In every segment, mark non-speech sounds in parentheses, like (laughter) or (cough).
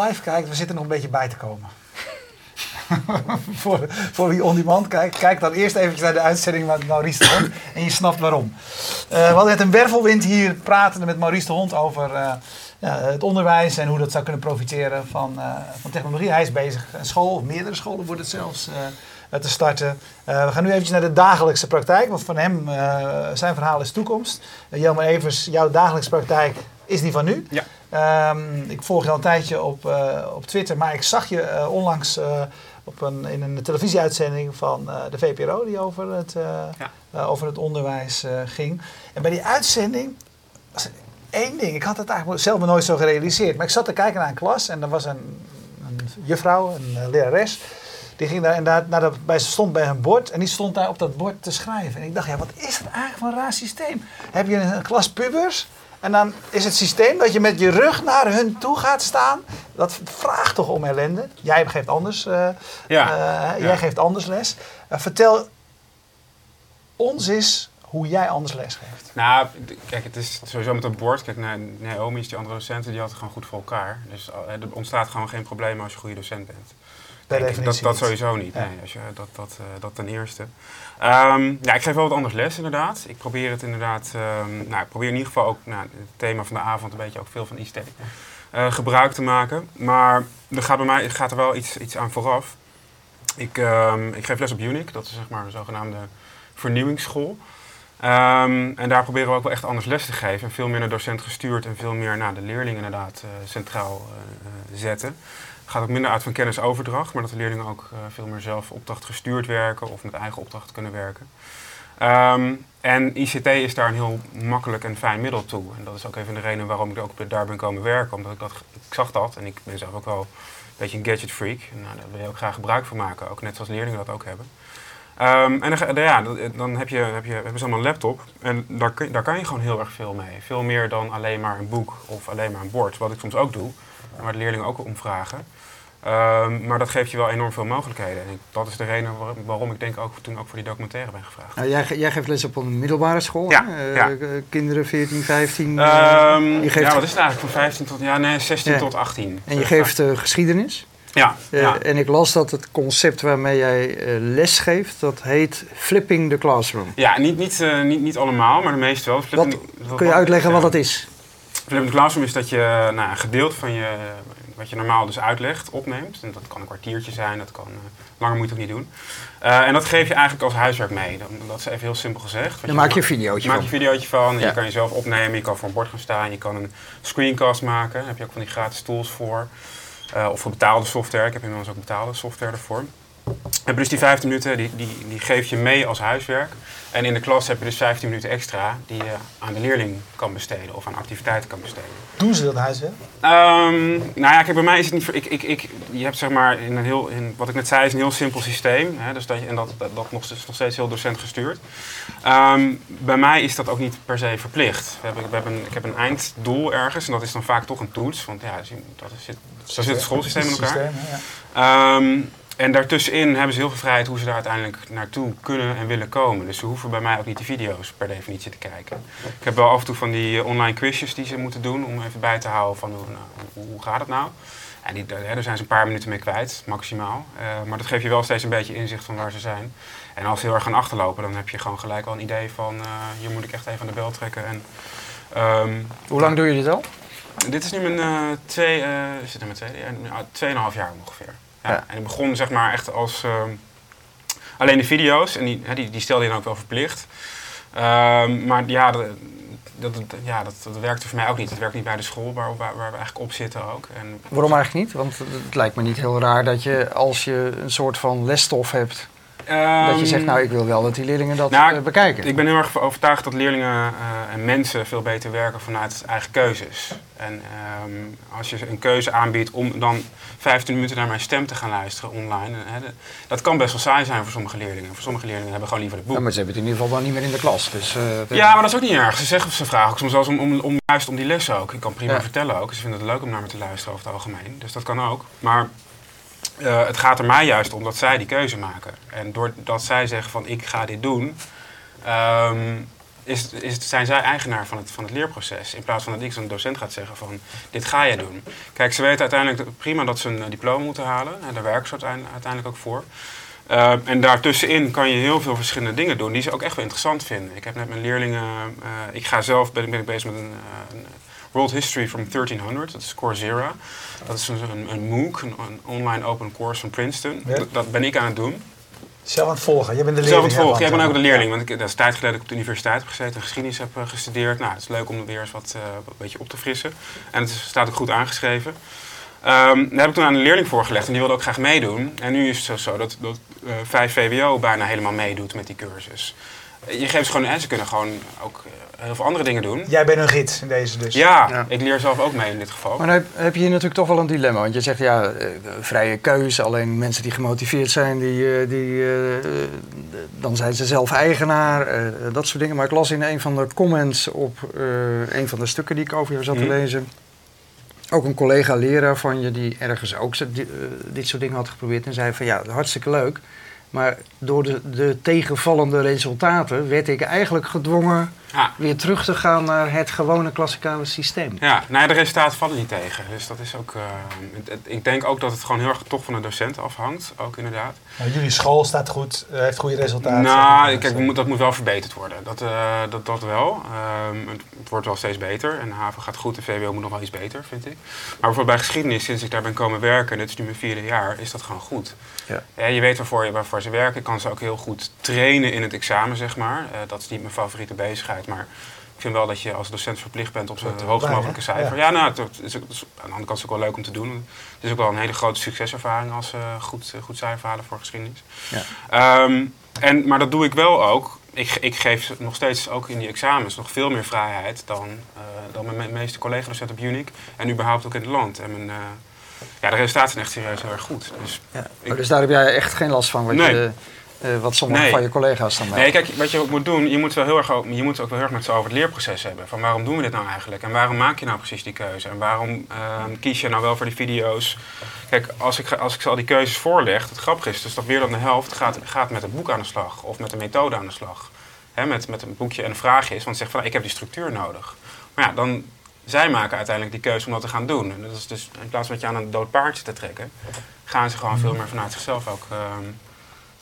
live kijkt, we zitten nog een beetje bij te komen. (laughs) voor, voor wie on demand kijkt, kijk dan eerst even naar de uitzending met Maurice de Hond en je snapt waarom. Uh, we hadden net een wervelwind hier pratende met Maurice de Hond over uh, ja, het onderwijs en hoe dat zou kunnen profiteren van, uh, van technologie. Hij is bezig, een school, of meerdere scholen wordt het zelfs, te starten. we gaan nu eventjes naar de dagelijkse praktijk, want van hem, zijn verhaal is toekomst. Jelmer Evers, jouw dagelijkse praktijk is die van nu. Ja. Um, ik volg je al een tijdje op, op Twitter, maar ik zag je onlangs op een, in een televisieuitzending van de VPRO die over het, ja. over het onderwijs ging. En bij die uitzending was er één ding. Ik had het eigenlijk zelf me nooit zo gerealiseerd. Maar ik zat te kijken naar een klas en er was een, een juffrouw, een lerares. Die ging daar inderdaad naar de, bij, stond bij een bord en die stond daar op dat bord te schrijven. En ik dacht, ja, wat is het eigenlijk voor een raar systeem? Heb je een, een klas pubers en dan is het systeem dat je met je rug naar hun toe gaat staan. Dat vraagt toch om ellende. Jij geeft anders, uh, ja. Uh, jij geeft anders les. Uh, vertel ons eens hoe jij anders les geeft. Nou, kijk, het is sowieso met een bord. Kijk, Naomi is die andere docenten, die had het gewoon goed voor elkaar. Dus er ontstaat gewoon geen probleem als je een goede docent bent. Dat, dat sowieso niet. Nee, als je, dat, dat, uh, dat ten eerste. Um, ja, ik geef wel wat anders les inderdaad. Ik probeer het inderdaad, um, nou, ik probeer in ieder geval ook nou, het thema van de avond een beetje ook veel van ICT uh, gebruik te maken. Maar er gaat bij mij gaat er wel iets, iets aan vooraf. Ik, um, ik geef les op UNIC, dat is zeg maar een zogenaamde vernieuwingsschool. Um, en daar proberen we ook wel echt anders les te geven. En veel meer naar docent gestuurd en veel meer naar de leerling inderdaad uh, centraal uh, zetten gaat ook minder uit van kennisoverdracht, maar dat de leerlingen ook uh, veel meer zelf opdracht gestuurd werken of met eigen opdracht kunnen werken. Um, en ICT is daar een heel makkelijk en fijn middel toe. En dat is ook even de reden waarom ik ook daar ben komen werken. Omdat ik dat, ik zag dat en ik ben zelf ook wel een beetje een gadget freak. En nou, daar wil je ook graag gebruik van maken, ook net zoals leerlingen dat ook hebben. Um, en dan, ja, dan heb je, heb je, hebben ze allemaal een laptop en daar, daar kan je gewoon heel erg veel mee. Veel meer dan alleen maar een boek of alleen maar een bord, wat ik soms ook doe. Waar de leerlingen ook om vragen. Um, maar dat geeft je wel enorm veel mogelijkheden. En dat is de reden waarom ik denk ook toen ook voor die documentaire ben gevraagd. Nou, jij, jij, geeft les op een middelbare school, ja, uh, ja. Kinderen 14, 15? Um, je geeft ja, wat is het eigenlijk? Van 15 tot, ja, nee, 16 ja. tot 18. En je geeft uh, geschiedenis? Ja, uh, En ik las dat het concept waarmee jij les geeft, dat heet flipping the classroom. Ja, niet, niet, niet, niet allemaal, maar de meeste wel. Flipping wat, kun je uitleggen wat dat is? Flipping the classroom is dat je nou, een gedeelte van je wat je normaal dus uitlegt, opneemt. En dat kan een kwartiertje zijn, dat kan, uh, langer moet je het ook niet doen. Uh, en dat geef je eigenlijk als huiswerk mee. Dat, dat is even heel simpel gezegd. Dan je maak je een videootje maak van. je een videootje van. Ja. Je kan jezelf opnemen, je kan voor een bord gaan staan, je kan een screencast maken. Daar heb je ook van die gratis tools voor. Uh, of voor betaalde software. Ik heb inmiddels ook betaalde software ervoor. En dus die 15 minuten, die, die, die geef je mee als huiswerk. En in de klas heb je dus 15 minuten extra die je aan de leerling kan besteden of aan activiteiten kan besteden. Doen ze dat huiswerk? Um, nou ja, kijk, bij mij is het niet. Ik, ik, ik, je hebt zeg maar in een heel, in, wat ik net zei, is een heel simpel systeem. Hè, dus dat, en dat, dat, dat nog, nog steeds heel docent gestuurd. Um, bij mij is dat ook niet per se verplicht. We hebben, we hebben, ik heb een einddoel ergens en dat is dan vaak toch een toets. Want ja, dat zit, zo zit het schoolsysteem in elkaar. Systeem, ja. um, en daartussenin hebben ze heel veel vrijheid hoe ze daar uiteindelijk naartoe kunnen en willen komen. Dus ze hoeven bij mij ook niet de video's per definitie te kijken. Ik heb wel af en toe van die online quizjes die ze moeten doen om even bij te houden van hoe, nou, hoe gaat het nou. En die, daar zijn ze een paar minuten mee kwijt, maximaal. Uh, maar dat geeft je wel steeds een beetje inzicht van waar ze zijn. En als ze heel erg gaan achterlopen, dan heb je gewoon gelijk al een idee van... Uh, hier moet ik echt even aan de bel trekken. En, um, hoe lang doe je dit al? Dit is nu mijn uh, twee, is het mijn tweede, ja, tweeënhalf jaar ongeveer. Ja. En ik begon zeg maar echt als uh, alleen de video's en die, die, die stelde je dan ook wel verplicht. Uh, maar ja, dat, dat, ja dat, dat werkte voor mij ook niet. Dat werkt niet bij de school waar, waar, waar we eigenlijk op zitten ook. En, Waarom eigenlijk niet? Want het lijkt me niet heel raar dat je als je een soort van lesstof hebt dat je zegt, nou ik wil wel dat die leerlingen dat nou, uh, bekijken. Ik ben heel erg overtuigd dat leerlingen uh, en mensen veel beter werken vanuit eigen keuzes. En um, als je een keuze aanbiedt om dan 15 minuten naar mijn stem te gaan luisteren online. Hè, dat kan best wel saai zijn voor sommige leerlingen. Voor sommige leerlingen hebben gewoon liever het boek. Ja, maar ze hebben het in ieder geval wel niet meer in de klas. Dus, uh, ja, maar dat is ook niet erg. Ze zeggen ze vragen ook soms wel om, om, om juist om die les ook. Ik kan prima ja. vertellen ook. Ze vinden het leuk om naar me te luisteren over het algemeen. Dus dat kan ook. Maar uh, het gaat er mij juist om dat zij die keuze maken. En doordat zij zeggen van ik ga dit doen, um, is, is, zijn zij eigenaar van het, van het leerproces. In plaats van dat ik zo'n docent gaat zeggen van dit ga je doen. Kijk, ze weten uiteindelijk prima dat ze een diploma moeten halen. En daar werken ze uiteindelijk ook voor. Uh, en daartussenin kan je heel veel verschillende dingen doen die ze ook echt wel interessant vinden. Ik heb net mijn leerlingen, uh, ik ga zelf, ben, ben ik bezig met een, een, World History from 1300, dat is Coursera. Dat is een, een MOOC, een, een, online open course van Princeton. Dat, dat, ben ik aan het doen. Zelf aan het volgen, je bent de leerling. Zelf aan het volgen, jij bent ook de leerling. Want ik, dat is tijd geleden dat ik op de universiteit heb gezeten en geschiedenis heb gestudeerd. Nou, het is leuk om er weer eens wat, wat een beetje op te frissen. En het staat ook goed aangeschreven. Um, daar heb ik toen aan een leerling voorgelegd en die wilde ook graag meedoen. En nu is het zo dat, dat uh, 5 VWO bijna helemaal meedoet met die cursus. Je geeft ze gewoon, en ze kunnen gewoon ook eh, heel veel andere dingen doen. Jij bent een gids in deze dus. Ja, ik leer zelf ook mee in dit geval. Maar dan heb, heb je hier natuurlijk toch wel een dilemma. Want je zegt ja, uh, vrije keuze, alleen mensen die gemotiveerd zijn, die, uh, die, dan zijn ze zelf eigenaar, dat soort dingen. Maar ik las in een van de comments op een van de stukken die ik over jou zat te mhm. lezen ook een collega leraar van je die ergens ook uh, dit soort dingen had geprobeerd en zei van ja, hartstikke leuk. Maar door de, de tegenvallende resultaten werd ik eigenlijk gedwongen weer terug te gaan naar het gewone klassikale systeem. Ja, nou ja, de resultaten vallen niet tegen. Dus dat is ook. Uh, ik denk ook dat het gewoon heel erg toch van de docent afhangt, ook inderdaad. Nou, jullie school staat goed, uh, heeft goede resultaten. Nou, kijk, dat moet wel verbeterd worden. Dat, uh, dat, dat wel. Ehm, het, het, wordt wel steeds beter en de haven gaat goed. De VWO moet nog wel iets beter, vind ik. Maar bijvoorbeeld bij geschiedenis, sinds ik daar ben komen werken, en dit is nu mijn vierde jaar, is dat gewoon goed. Ja. ja je weet waarvoor, je, waarvoor ze werken. Ik kan ze ook heel goed trainen in het examen, zeg maar. dat is niet mijn favoriete bezigheid maar ik vind wel dat je als docent verplicht bent op zo'n hoogst mogelijke cijfer. Ja, nou, het is, het is, aan de andere kant is het ook wel leuk om te doen. Het is ook wel een hele grote succeservaring als uh, goed, uh, goed cijfer halen voor geschiedenis. Ja. Um, en, maar dat doe ik wel ook. Ik, ik geef nog steeds ook in die examens nog veel meer vrijheid dan, uh, dan mijn meeste collega-docenten op UNIC. En überhaupt ook in het land. En mijn, ja, de resultaten zijn echt serieus heel erg goed. Dus, ja. ik, dus daar heb jij echt geen last van? Wat nee. je, uh, wat sommige van je collega's dan Nee, kijk, wat je ook moet doen, je moet, wel heel erg, je moet ook wel heel erg met ze over het leerproces hebben. Van waarom doen we dit nou eigenlijk? En waarom maak je nou precies die keuze? En waarom uh, kies je nou wel voor die video's? Kijk, als ik, als ik ze al die keuzes voorleg, het grappige is dus dat meer dan de helft gaat, gaat met het boek aan de slag. Of met de methode aan de slag. Hè, met, met een boekje en een vraagje is, want zegt van nou, ik heb die structuur nodig. Maar ja, dan, zij maken uiteindelijk die keuze om dat te gaan doen. En dat is dus in plaats van dat je aan een dood paardje te trekken, gaan ze gewoon veel meer vanuit zichzelf ook... Uh,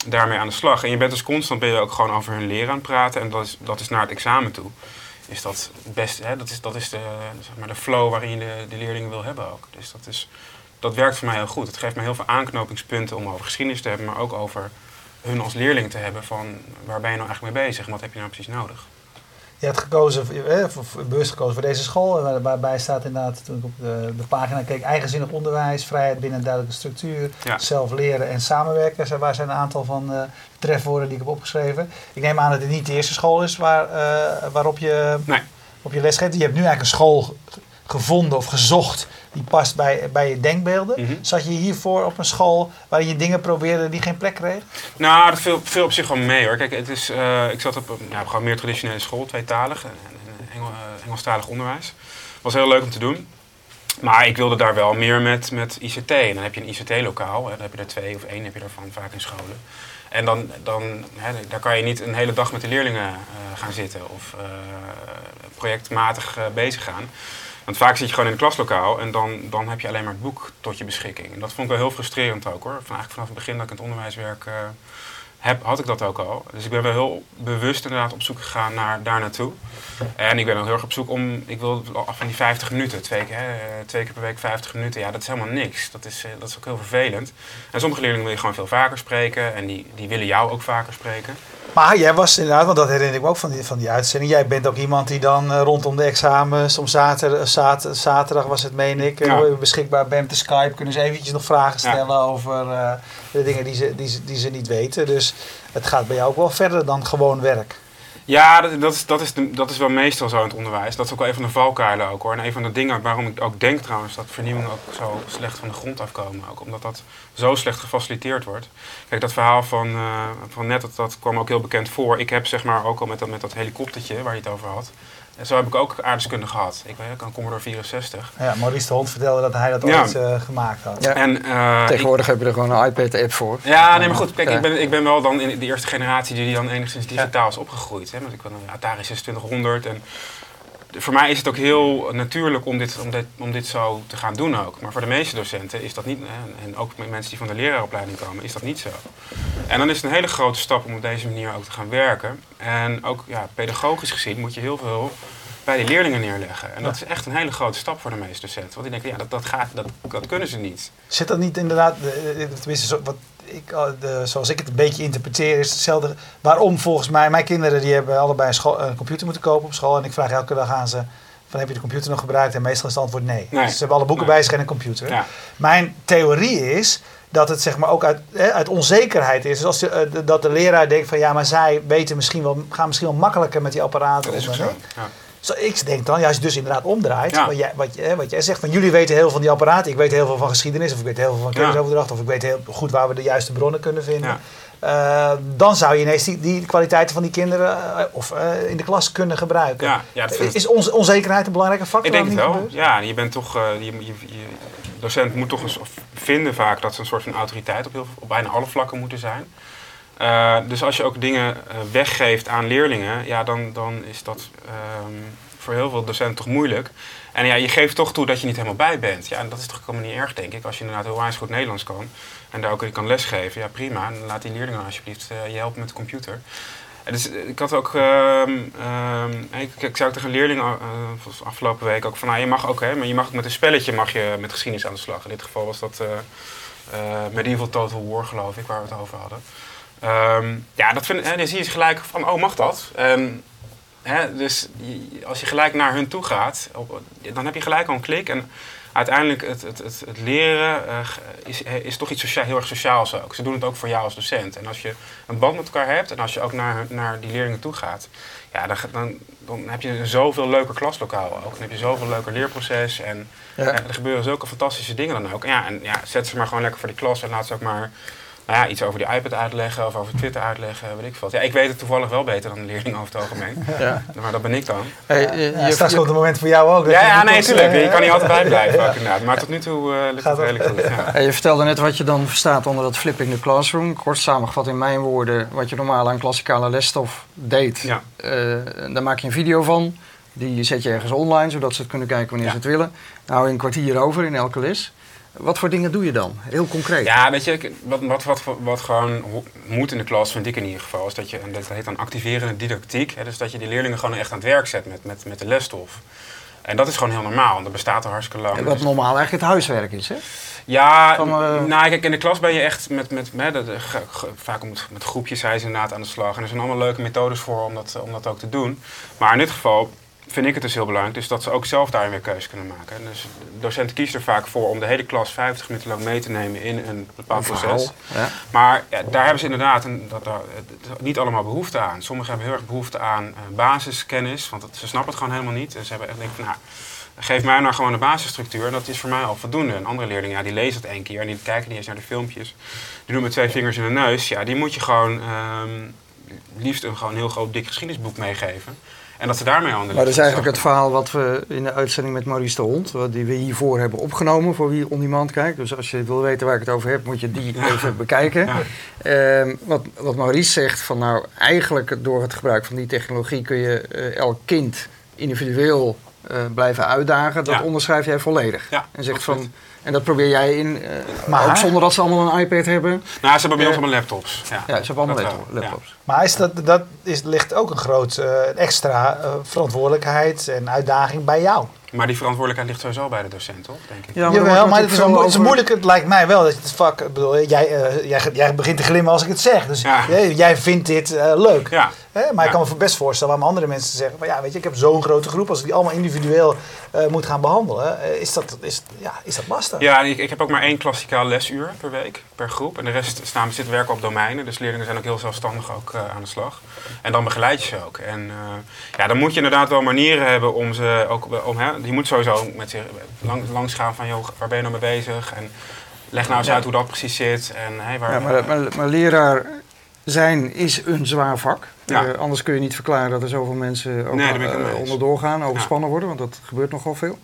daarmee aan de slag. En je bent dus constant ben je ook gewoon over hun leren aan het praten. En dat is, dat is naar het examen toe. Is dat best, hè, dat is, dat is de, zeg maar de flow waarin je de, de leerlingen wil hebben ook. Dus dat, is, dat werkt voor mij heel goed. Het geeft me heel veel aanknopingspunten om over geschiedenis te hebben, maar ook over hun als leerling te hebben van waar ben je nou eigenlijk mee bezig en wat heb je nou precies nodig. Je hebt gekozen, eh, bewust gekozen voor deze school, waarbij staat inderdaad, toen ik op de, de pagina keek, eigenzinnig onderwijs, vrijheid binnen een duidelijke structuur, zelf leren en samenwerken. Waar zijn een aantal van uh, trefwoorden die ik heb opgeschreven. Ik neem aan dat het niet de eerste school is waar, uh, waarop je, nee. op je les geeft. Je hebt nu eigenlijk een school gevonden of gezocht die past bij, bij je denkbeelden. Mhm. Zat je hiervoor op een school waarin je dingen probeerde die geen plek kregen? Nou, dat viel, veel op zich wel mee hoor. Kijk, het is, uh, ik zat op een ja, gewoon meer traditionele school, tweetalig, Engel, uh, Engelstalig onderwijs. Was heel leuk om te doen. Maar ik wilde daar wel meer met, met ICT. En dan heb je een ICT-lokaal, dan heb je er twee of één heb je ervan vaak in scholen. En dan, dan hè, daar kan je niet een hele dag met de leerlingen uh, gaan zitten of projectmatig bezig gaan. Want vaak zit je gewoon in het klaslokaal en dan, dan heb je alleen maar het boek tot je beschikking. En dat vond ik wel heel frustrerend ook hoor. Van, eigenlijk vanaf het begin dat ik in het onderwijswerk uh, heb, had ik dat ook al. Dus ik ben wel heel bewust inderdaad op zoek gegaan naar daar naartoe. En ik ben ook heel erg op zoek om, ik wil af van die 50 minuten, twee keer, hè, twee keer per week 50 minuten. Ja, dat is helemaal niks. Dat is, eh, dat is ook heel vervelend. En sommige leerlingen wil je gewoon veel vaker spreken en die, die willen jou ook vaker spreken. Maar jij was inderdaad, want dat herinner ik me ook van die, van die uitzending. Jij bent ook iemand die dan uh, rondom de examens, om zaterdag, zaterdag, zaterdag was het, meen ik, ja. beschikbaar bent te Skype. Kunnen ze eventjes nog vragen stellen over uh, de dingen die ze, die, ze, die ze niet weten. Dus het gaat bij jou ook wel verder dan gewoon werk. Ja, dat, is, dat, is dat is wel meestal zo in het onderwijs. Dat is ook wel een van de valkuilen ook hoor. En een van de dingen waarom ik ook denk trouwens dat vernieuwingen ook zo slecht van de grond afkomen. Ook omdat dat zo slecht gefaciliteerd wordt. Kijk, dat verhaal van, uh, van net, dat, dat kwam ook heel bekend voor. Ik heb zeg maar ook al met dat, met dat helikoptertje waar je het over had. En zo heb ik ook aardeskunde gehad. Ik weet een Commodore 64. Ja, Maurice de Hond vertelde dat hij dat ooit uh, gemaakt had. Ja. En, uh, Tegenwoordig heb je er gewoon een iPad-app voor. Ja, nee, maar goed. Kijk, ik, ben, ik ben wel dan in de eerste generatie die dan enigszins digitaal is opgegroeid. Hè, want ik wil een Atari 2600 en voor mij is het ook heel natuurlijk om dit, om, dit, om dit zo te gaan doen ook. Maar voor de meeste docenten is dat niet, en ook met mensen die van de leraaropleiding komen, is dat niet zo. En dan is het een hele grote stap om op deze manier ook te gaan werken. En ook ja, pedagogisch gezien moet je heel veel bij die leerlingen neerleggen. En dat is echt een hele grote stap voor de meeste docenten. Want die denken, ja, dat, dat, gaat, dat, dat kunnen ze niet. Zit dat niet inderdaad, tenminste wat ik, de, zoals ik het een beetje interpreteer, is hetzelfde. Waarom volgens mij, mijn kinderen die hebben allebei een, school, een computer moeten kopen op school. En ik vraag elke dag aan ze, van heb je de computer nog gebruikt? En meestal is het antwoord nee. Dus ze hebben alle boeken bij zich en een computer. Ja. Mijn theorie is dat het zeg maar ook uit, uit onzekerheid is. Dus als de, eh, dat de leraar denkt van ja, maar zij weten misschien wel, gaan misschien wel makkelijker met die apparaten. Dat is zo. Ja. Zo, ik denk dan, ja, je dus inderdaad omdraait, wat, jij, wat, je, wat jij zegt, van jullie weten heel veel van die apparaten, ik weet heel veel van geschiedenis, of ik weet heel veel van kennisoverdracht, of ik weet heel goed waar we de juiste bronnen kunnen vinden. Uh, dan zou je ineens die, die kwaliteiten van die kinderen uh, of uh, in de klas kunnen gebruiken. Ja, ja, is onze onzekerheid een belangrijke factor? Ik denk het wel. Ja, je bent toch, je, je, je, docent moet toch eens vinden vaak dat ze een soort van autoriteit op, heel, op bijna alle vlakken moeten zijn. Uh, dus als je ook dingen uh, weggeeft aan leerlingen, ja, dan, dan is dat um, voor heel veel docenten toch moeilijk. En ja, je geeft toch toe dat je niet helemaal bij bent. Ja, en dat is toch helemaal niet erg, denk ik. Als je inderdaad heel wijs goed Nederlands kan en daar ook kan lesgeven, ja prima. En laat die leerlingen alsjeblieft uh, je helpen met de computer. Dus ik had ook, um, um, ik, ik zei ook tegen een leerling afgelopen week ook van, nou je mag ook, hè, maar je mag ook met een spelletje mag je met geschiedenis aan de slag. In dit geval was dat Medieval Total War, geloof ik, waar we het over hadden. Um, ja, dat vind, hè, dan zie je gelijk van, oh, mag dat? Um, hè, dus als je gelijk naar hun toe gaat, dan heb je gelijk al een klik. En uiteindelijk het, het, het, het leren uh, is, is toch iets sociaal, heel erg sociaals ook. Ze doen het ook voor jou als docent. En als je een band met elkaar hebt en als je ook naar, naar die leerlingen toe gaat, ja, dan, dan, dan heb je een zoveel leuker klaslokaal ook. Dan heb je zoveel leuker leerproces en ja. er gebeuren zulke fantastische dingen dan ook. En ja, en ja, zet ze maar gewoon lekker voor die klas en laat ze ook maar nou ja, iets over die iPad uitleggen of over Twitter uitleggen, weet ik veel. Ja, ik weet het toevallig wel beter dan de leerling over het algemeen. (laughs) Ja. Maar dat ben ik dan. Hey, je, je, straks komt het moment voor jou ook. Ja, ja nee, natuurlijk. Je kan niet altijd (laughs) bijblijven ook inderdaad. Maar tot nu toe uh, lukt het redelijk goed. Ja. je vertelde net wat je dan verstaat onder dat flipping the classroom. Kort samengevat in mijn woorden, wat je normaal aan klassikale lesstof deed. Ja. Uh, daar maak je een video van. Die zet je ergens online, zodat ze het kunnen kijken wanneer ze het willen. Nou, een kwartier over in elke les. Wat voor dingen doe je dan? Heel concreet. Ja, weet je, wat, wat, wat, wat gewoon moet in de klas, vind ik in ieder geval, is dat je, en dat heet dan activerende didactiek, hè, dus dat je die leerlingen gewoon echt aan het werk zet met, met, met de lesstof. En dat is gewoon heel normaal, want dat bestaat er hartstikke lang. En wat normaal eigenlijk het huiswerk is, hè? Ja, Van, uh... nou kijk, in de klas ben je echt met, met, met, met vaak met, met groepjes zijn ze inderdaad aan de slag. En er zijn allemaal leuke methodes voor om dat, om dat ook te doen. Maar in dit geval vind ik het dus heel belangrijk dus dat ze ook zelf daarin weer keuze kunnen maken. Dus docenten kiezen er vaak voor om de hele klas 50 minuten lang mee te nemen in een bepaald proces. Ja. Maar ja, daar hebben ze inderdaad een, dat, dat, niet allemaal behoefte aan. Sommigen hebben heel erg behoefte aan uh, basiskennis, want ze snappen het gewoon helemaal niet. En ze hebben echt denk van, nou, geef mij nou gewoon de basisstructuur en dat is voor mij al voldoende. Een andere leerling, ja, die lezen het één keer en die kijken niet eens naar de filmpjes. Die doen met twee vingers in de neus. Ja, die moet je gewoon um, liefst een gewoon heel groot dik geschiedenisboek meegeven. En dat ze daarmee aan de Maar dat is eigenlijk het verhaal wat we in de uitzending met Maurice de Hond, die we hiervoor hebben opgenomen voor wie on demand kijkt. Dus als je wil weten waar ik het over heb, moet je die (laughs) even bekijken. Ehm, wat, wat Maurice zegt, van nou eigenlijk door het gebruik van die technologie kun je uh, elk kind individueel uh, blijven uitdagen. Dat onderschrijf jij volledig. en zegt van en dat probeer jij in, uh, maar, ook zonder dat ze allemaal een iPad hebben. Nou, ze hebben bij ons allemaal laptops. Ja, ja ze hebben allemaal laptops. Maar is dat, dat is, ligt ook een groot uh, extra uh, verantwoordelijkheid en uitdaging bij jou. Maar die verantwoordelijkheid ligt sowieso bij de docent, toch? Denk ik. Ja, maar, Jawel, maar het is, een, het is moeilijk. Het lijkt mij wel dat je het vak. Bedoel, jij, uh, jij, jij begint te glimmen als ik het zeg. Dus ja. jij, jij vindt dit uh, leuk. Ja. Hè? Maar ik kan me best voorstellen waarom andere mensen zeggen: van, ja, weet je, ik heb zo'n grote groep. Als ik die allemaal individueel uh, moet gaan behandelen, is, dat, is, ja, is dat lastig? Ja, ik, ik heb ook maar één klassikaal lesuur per week, per groep. En de rest staan, zitten werken op domeinen. Dus leerlingen zijn ook heel zelfstandig ook, aan de slag. En dan begeleid je ze ook. En ja, dan moet je inderdaad wel manieren hebben om ze ook. Om, hè, je moet sowieso met zich lang, langs gaan van, joh, waar ben je nou mee bezig? En leg nou eens uit hoe dat precies zit. En, hey, waar, ja, maar, maar, maar, leraar zijn is een zwaar vak. Ja. Uh, anders kun je niet verklaren dat er zoveel mensen ook, nee, uh, onderdoor gaan, overspannen worden, want dat gebeurt nogal veel.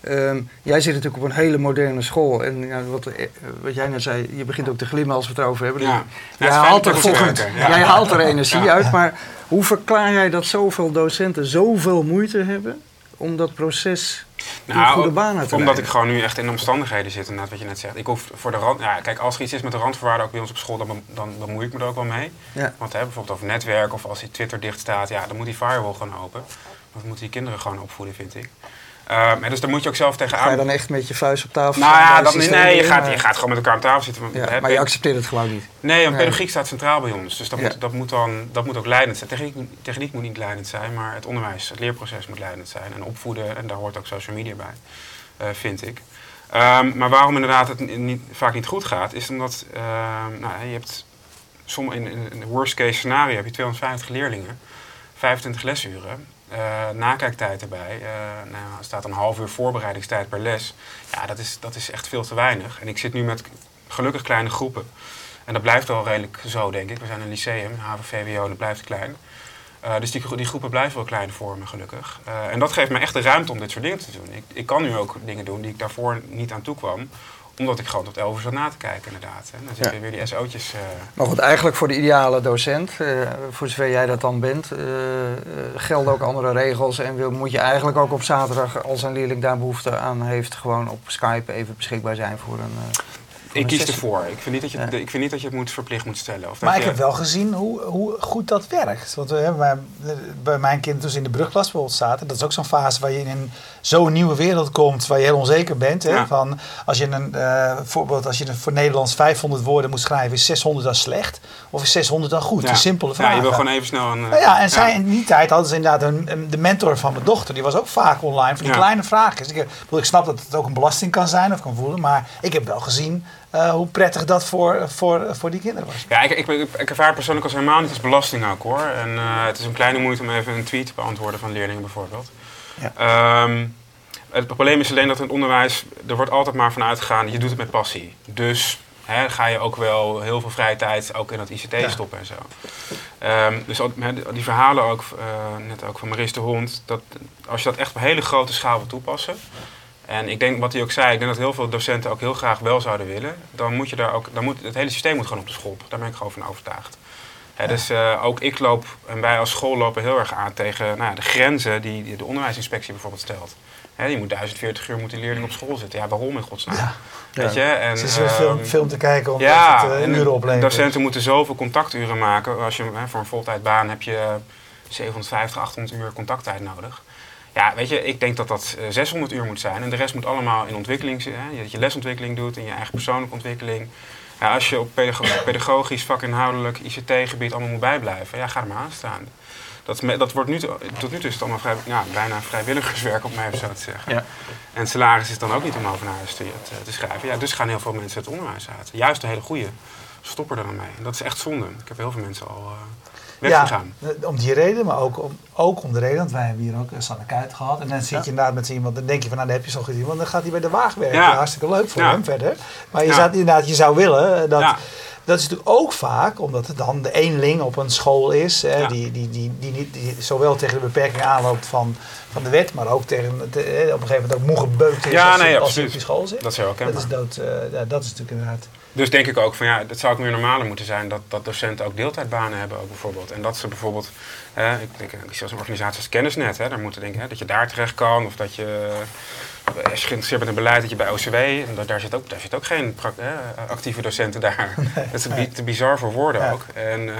Ehm, jij zit natuurlijk op een hele moderne school. En ja, wat, eh, wat jij net zei, je begint ook te glimmen als we het erover hebben. Ja. jij, haalt er volgend, jij haalt er energie uit. Maar hoe verklaar jij dat zoveel docenten zoveel moeite hebben om dat proces nou, goede Omdat ik gewoon nu echt in de omstandigheden zit, inderdaad, wat je net zegt. Ik hoef voor de rand, ja, kijk, als er iets is met de randvoorwaarden ook bij ons op school, dan, dan bemoei ik me er ook wel mee. Ja. Want hè, bijvoorbeeld over netwerk of als die Twitter dicht staat, ja, dan moet die firewall gewoon open. Want moeten die kinderen gewoon opvoeden, vind ik. Uh, dus daar moet je ook zelf tegenaan. Ga je dan echt met je vuist op tafel Nou ja, nee, je gaat, je gaat gewoon met elkaar aan tafel zitten. Ja, maar je accepteert het gewoon niet. Nee, want pedagogiek staat centraal bij ons. Dus dat, moet, dat, moet, dan, dat moet ook leidend zijn. Techniek, techniek moet niet leidend zijn, maar het onderwijs, het leerproces moet leidend zijn. En opvoeden, en daar hoort ook social media bij, uh, vind ik. Um, maar waarom inderdaad het niet, vaak niet goed gaat, is omdat uh, nou, je hebt som, in, in, in worst case scenario heb je 250 leerlingen, 25 lesuren uh, nakijktijd erbij. Uh, nou, er staat een half uur voorbereidingstijd per les. Ja, dat is, dat is echt veel te weinig. En ik zit nu met gelukkig kleine groepen. En dat blijft wel redelijk zo, denk ik. We zijn een lyceum, HAVO-VWO, dat blijft klein. Uh, dus die, die groepen blijven wel klein voor me, gelukkig. en dat geeft me echt de ruimte om dit soort dingen te doen. Ik, ik kan nu ook dingen doen die ik daarvoor niet aan toe kwam omdat ik gewoon tot 11 uur zat na te kijken, inderdaad. En dan zitten ja. weer die SO'tjes. Uh... Maar goed, eigenlijk voor de ideale docent, uh, voor zover jij dat dan bent, uh, gelden ook andere regels. En wil, moet je eigenlijk ook op zaterdag, als een leerling daar behoefte aan heeft, gewoon op Skype even beschikbaar zijn voor een ik kies ervoor. Ik vind niet dat je, ik vind niet dat je het moet, verplicht moet stellen. Of maar ik heb wel gezien hoe, hoe goed dat werkt. Want we bij, bij mijn kind dus in de brugklas bijvoorbeeld zaten. Dat is ook zo'n fase waar je in zo'n nieuwe wereld komt waar je heel onzeker bent. Hè? Van als je een uh, voorbeeld, als je voor Nederlands 500 woorden moet schrijven, is 600 dan slecht? Of is 600 dan goed? Ja. Een simpele vraag. Ja, je wil gewoon even snel een. Ja, en zij in die tijd hadden ze inderdaad een, de mentor van mijn dochter, die was ook vaak online voor die kleine vragen. ik, ik snap dat het ook een belasting kan zijn of kan voelen, maar ik heb wel gezien uh, hoe prettig dat voor, voor, voor die kinderen was. Ja, ik, ik, ik, ervaar persoonlijk als helemaal niet als belasting ook hoor. En uh, het is een kleine moeite om even een tweet te beantwoorden van leerlingen bijvoorbeeld. Ja. Um, het probleem is alleen dat in het onderwijs, er wordt altijd maar vanuit gegaan, je doet het met passie. Dus hè, ga je ook wel heel veel vrije tijd ook in het ICT ja. stoppen en zo. Um, dus die verhalen ook, uh, net ook van Maris de Hond, dat als je dat echt op hele grote schaal wil toepassen, en ik denk wat hij ook zei, ik denk dat heel veel docenten ook heel graag wel zouden willen. Dan moet je daar ook, dan moet, het hele systeem moet gewoon op de schop. Daar ben ik gewoon van overtuigd. Dus uh, ook ik loop en wij als school lopen heel erg aan tegen nou de grenzen die de onderwijsinspectie bijvoorbeeld stelt. He, je moet 1040 uur moet die leerling op school zitten. Ja, waarom in godsnaam? Ja. Weet je? En, Ze is film, ehm, film te kijken omdat ja, het uh, uren oplevert. Docenten moeten zoveel contacturen maken. Als je he, voor een voltijdbaan heb je 750, 800 uur contacttijd nodig. Ja, weet je, ik denk dat dat 600 eh, uur moet zijn. En de rest moet allemaal in ontwikkeling hè, Dat je lesontwikkeling doet in je eigen persoonlijke ontwikkeling. Als je op pedagogisch, vakinhoudelijk, ICT-gebied allemaal moet bijblijven, ja, ga er maar aan staan. Dat, dat wordt nu, tot nu toe is het allemaal vrij, ja, bijna vrijwilligerswerk, om mij even zo te zeggen. Ja. En salaris is dan ook niet om over naar huis te, te, schrijven. Ja, dus gaan heel veel mensen het onderwijs uit. Juist de hele goede stoppen er dan mee. En dat is echt zonde. Ik heb heel veel mensen al... Uh, ja, eh, om die reden, maar ook om, ook om de reden, want wij hebben hier ook Sanne Kuit gehad. En dan zit je inderdaad met iemand, dan denk je van nou, dan heb je zo gezien, want dan gaat hij bij de wagen werken. Ja. Hartstikke leuk voor hem verder. Maar je, zou, inderdaad, je zou willen eh, dat... Dat is natuurlijk ook vaak omdat het dan de eenling op een school is, hè, die, die, die, die, niet, die zowel tegen de beperking aanloopt van, van de wet, maar ook tegen op een gegeven moment ook moe gebeukt is ja, als, nee, als op die school zit. Dat is, ook dat is, dood, uh, ja, dat is natuurlijk inderdaad. Dus denk ik ook van ja, het zou ook meer normaler moeten zijn dat, dat docenten ook deeltijdbanen hebben ook bijvoorbeeld. En dat ze bijvoorbeeld, eh, ik denk zoals een organisatie als Kennisnet, hè, daar moeten denken hè, dat je daar terecht kan of dat je als je geïnteresseerd bent in beleid, dat je bij OCW, en daar, zit ook, daar zit ook geen actieve docenten daar. (laughs) dat is te bizar voor woorden ook. En uh,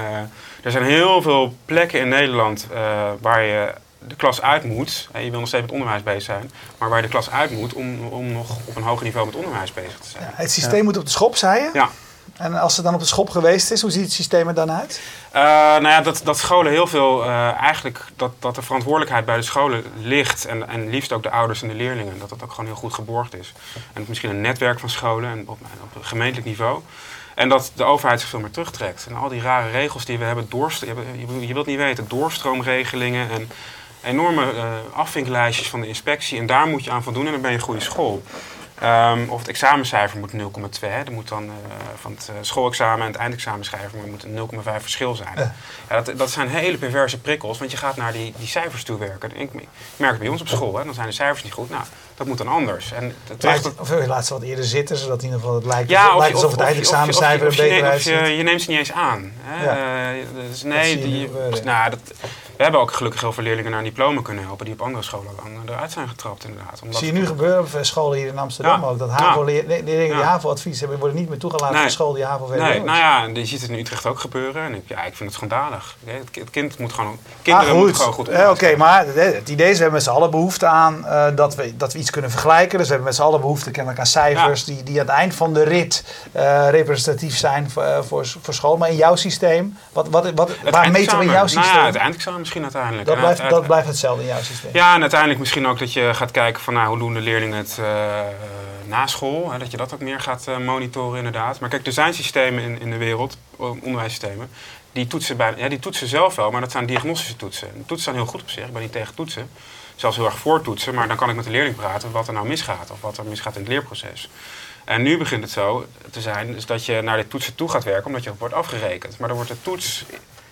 er zijn heel veel plekken in Nederland uh, waar je de klas uit moet. je wil nog steeds met onderwijs bezig zijn. Maar waar je de klas uit moet om, om nog op een hoger niveau met onderwijs bezig te zijn. Ja, het systeem moet op de schop, zei je? Ja. En als het dan op de schop geweest is, hoe ziet het systeem er dan uit? Uh, nou ja, dat, dat scholen heel veel, uh, eigenlijk dat, dat de verantwoordelijkheid bij de scholen ligt. En, en liefst ook de ouders en de leerlingen. Dat dat ook gewoon heel goed geborgd is. En misschien een netwerk van scholen en op, op gemeentelijk niveau. En dat de overheid zich veel meer terugtrekt. En al die rare regels die we hebben, doorst je, je wilt niet weten, doorstroomregelingen en enorme uh, afvinklijstjes van de inspectie. En daar moet je aan voldoen en dan ben je een goede school. Um, of het examencijfer moet 0,2. Er moet dan uh, van het uh, schoolexamen en het eindexamencijfer moet een 0,5 verschil zijn. Ja, dat, dat zijn hele perverse prikkels, want je gaat naar die, die cijfers toe werken. Ik, ik merk het bij ons op school, hè, dan zijn de cijfers niet goed. Nou, dat moet dan anders. En het of je laat ze wat eerder zitten, zodat in ieder geval het lijkt, ja, lijkt alsof het eindexamencijfer een beter uitziet. Je, je neemt ze niet eens aan. Hè? Ja. dus nee, die, nou, dat, we hebben ook gelukkig heel veel leerlingen naar een diploma kunnen helpen die op andere scholen eruit zijn getrapt inderdaad. Omdat Zie je nu gebeuren op scholen hier in Amsterdam ook, dat HAVO-leerlingen die HAVO-advies hebben, worden niet meer toegelaten nee. naar school die havo Nee, nou ja, je ziet het in Utrecht ook gebeuren en ik, ja, ik vind het schandalig. Het kind moet gewoon, kinderen ah, moeten gewoon goed eh, Oké, maar het idee is, we hebben met z'n allen behoefte aan dat, we, dat we iets kunnen vergelijken. Dus we hebben met z'n allen behoefte kennelijk aan cijfers die, die aan het eind van de rit uh, representatief zijn voor, uh, voor, voor school. Maar in jouw systeem, wat, wat, wat, waar meten we in jouw systeem? Nou ja, het eindexamen misschien uiteindelijk. Dat, blijft, dat blijft hetzelfde in jouw systeem? Ja, en uiteindelijk misschien ook dat je gaat kijken van nou, hoe doen de leerlingen het na school. Hè, dat je dat ook meer gaat monitoren inderdaad. Maar kijk, er zijn systemen in, in de wereld, onderwijssystemen, die toetsen, bij, ja, die toetsen zelf wel, maar dat zijn diagnostische toetsen. Toetsen zijn heel goed op zich, ik ben niet tegen toetsen. Zelfs heel erg voor toetsen, maar dan kan ik met de leerling praten wat er nou misgaat of wat er misgaat in het leerproces. En nu begint het zo te zijn dus dat je naar de toetsen toe gaat werken omdat je wordt afgerekend. Maar dan wordt de toets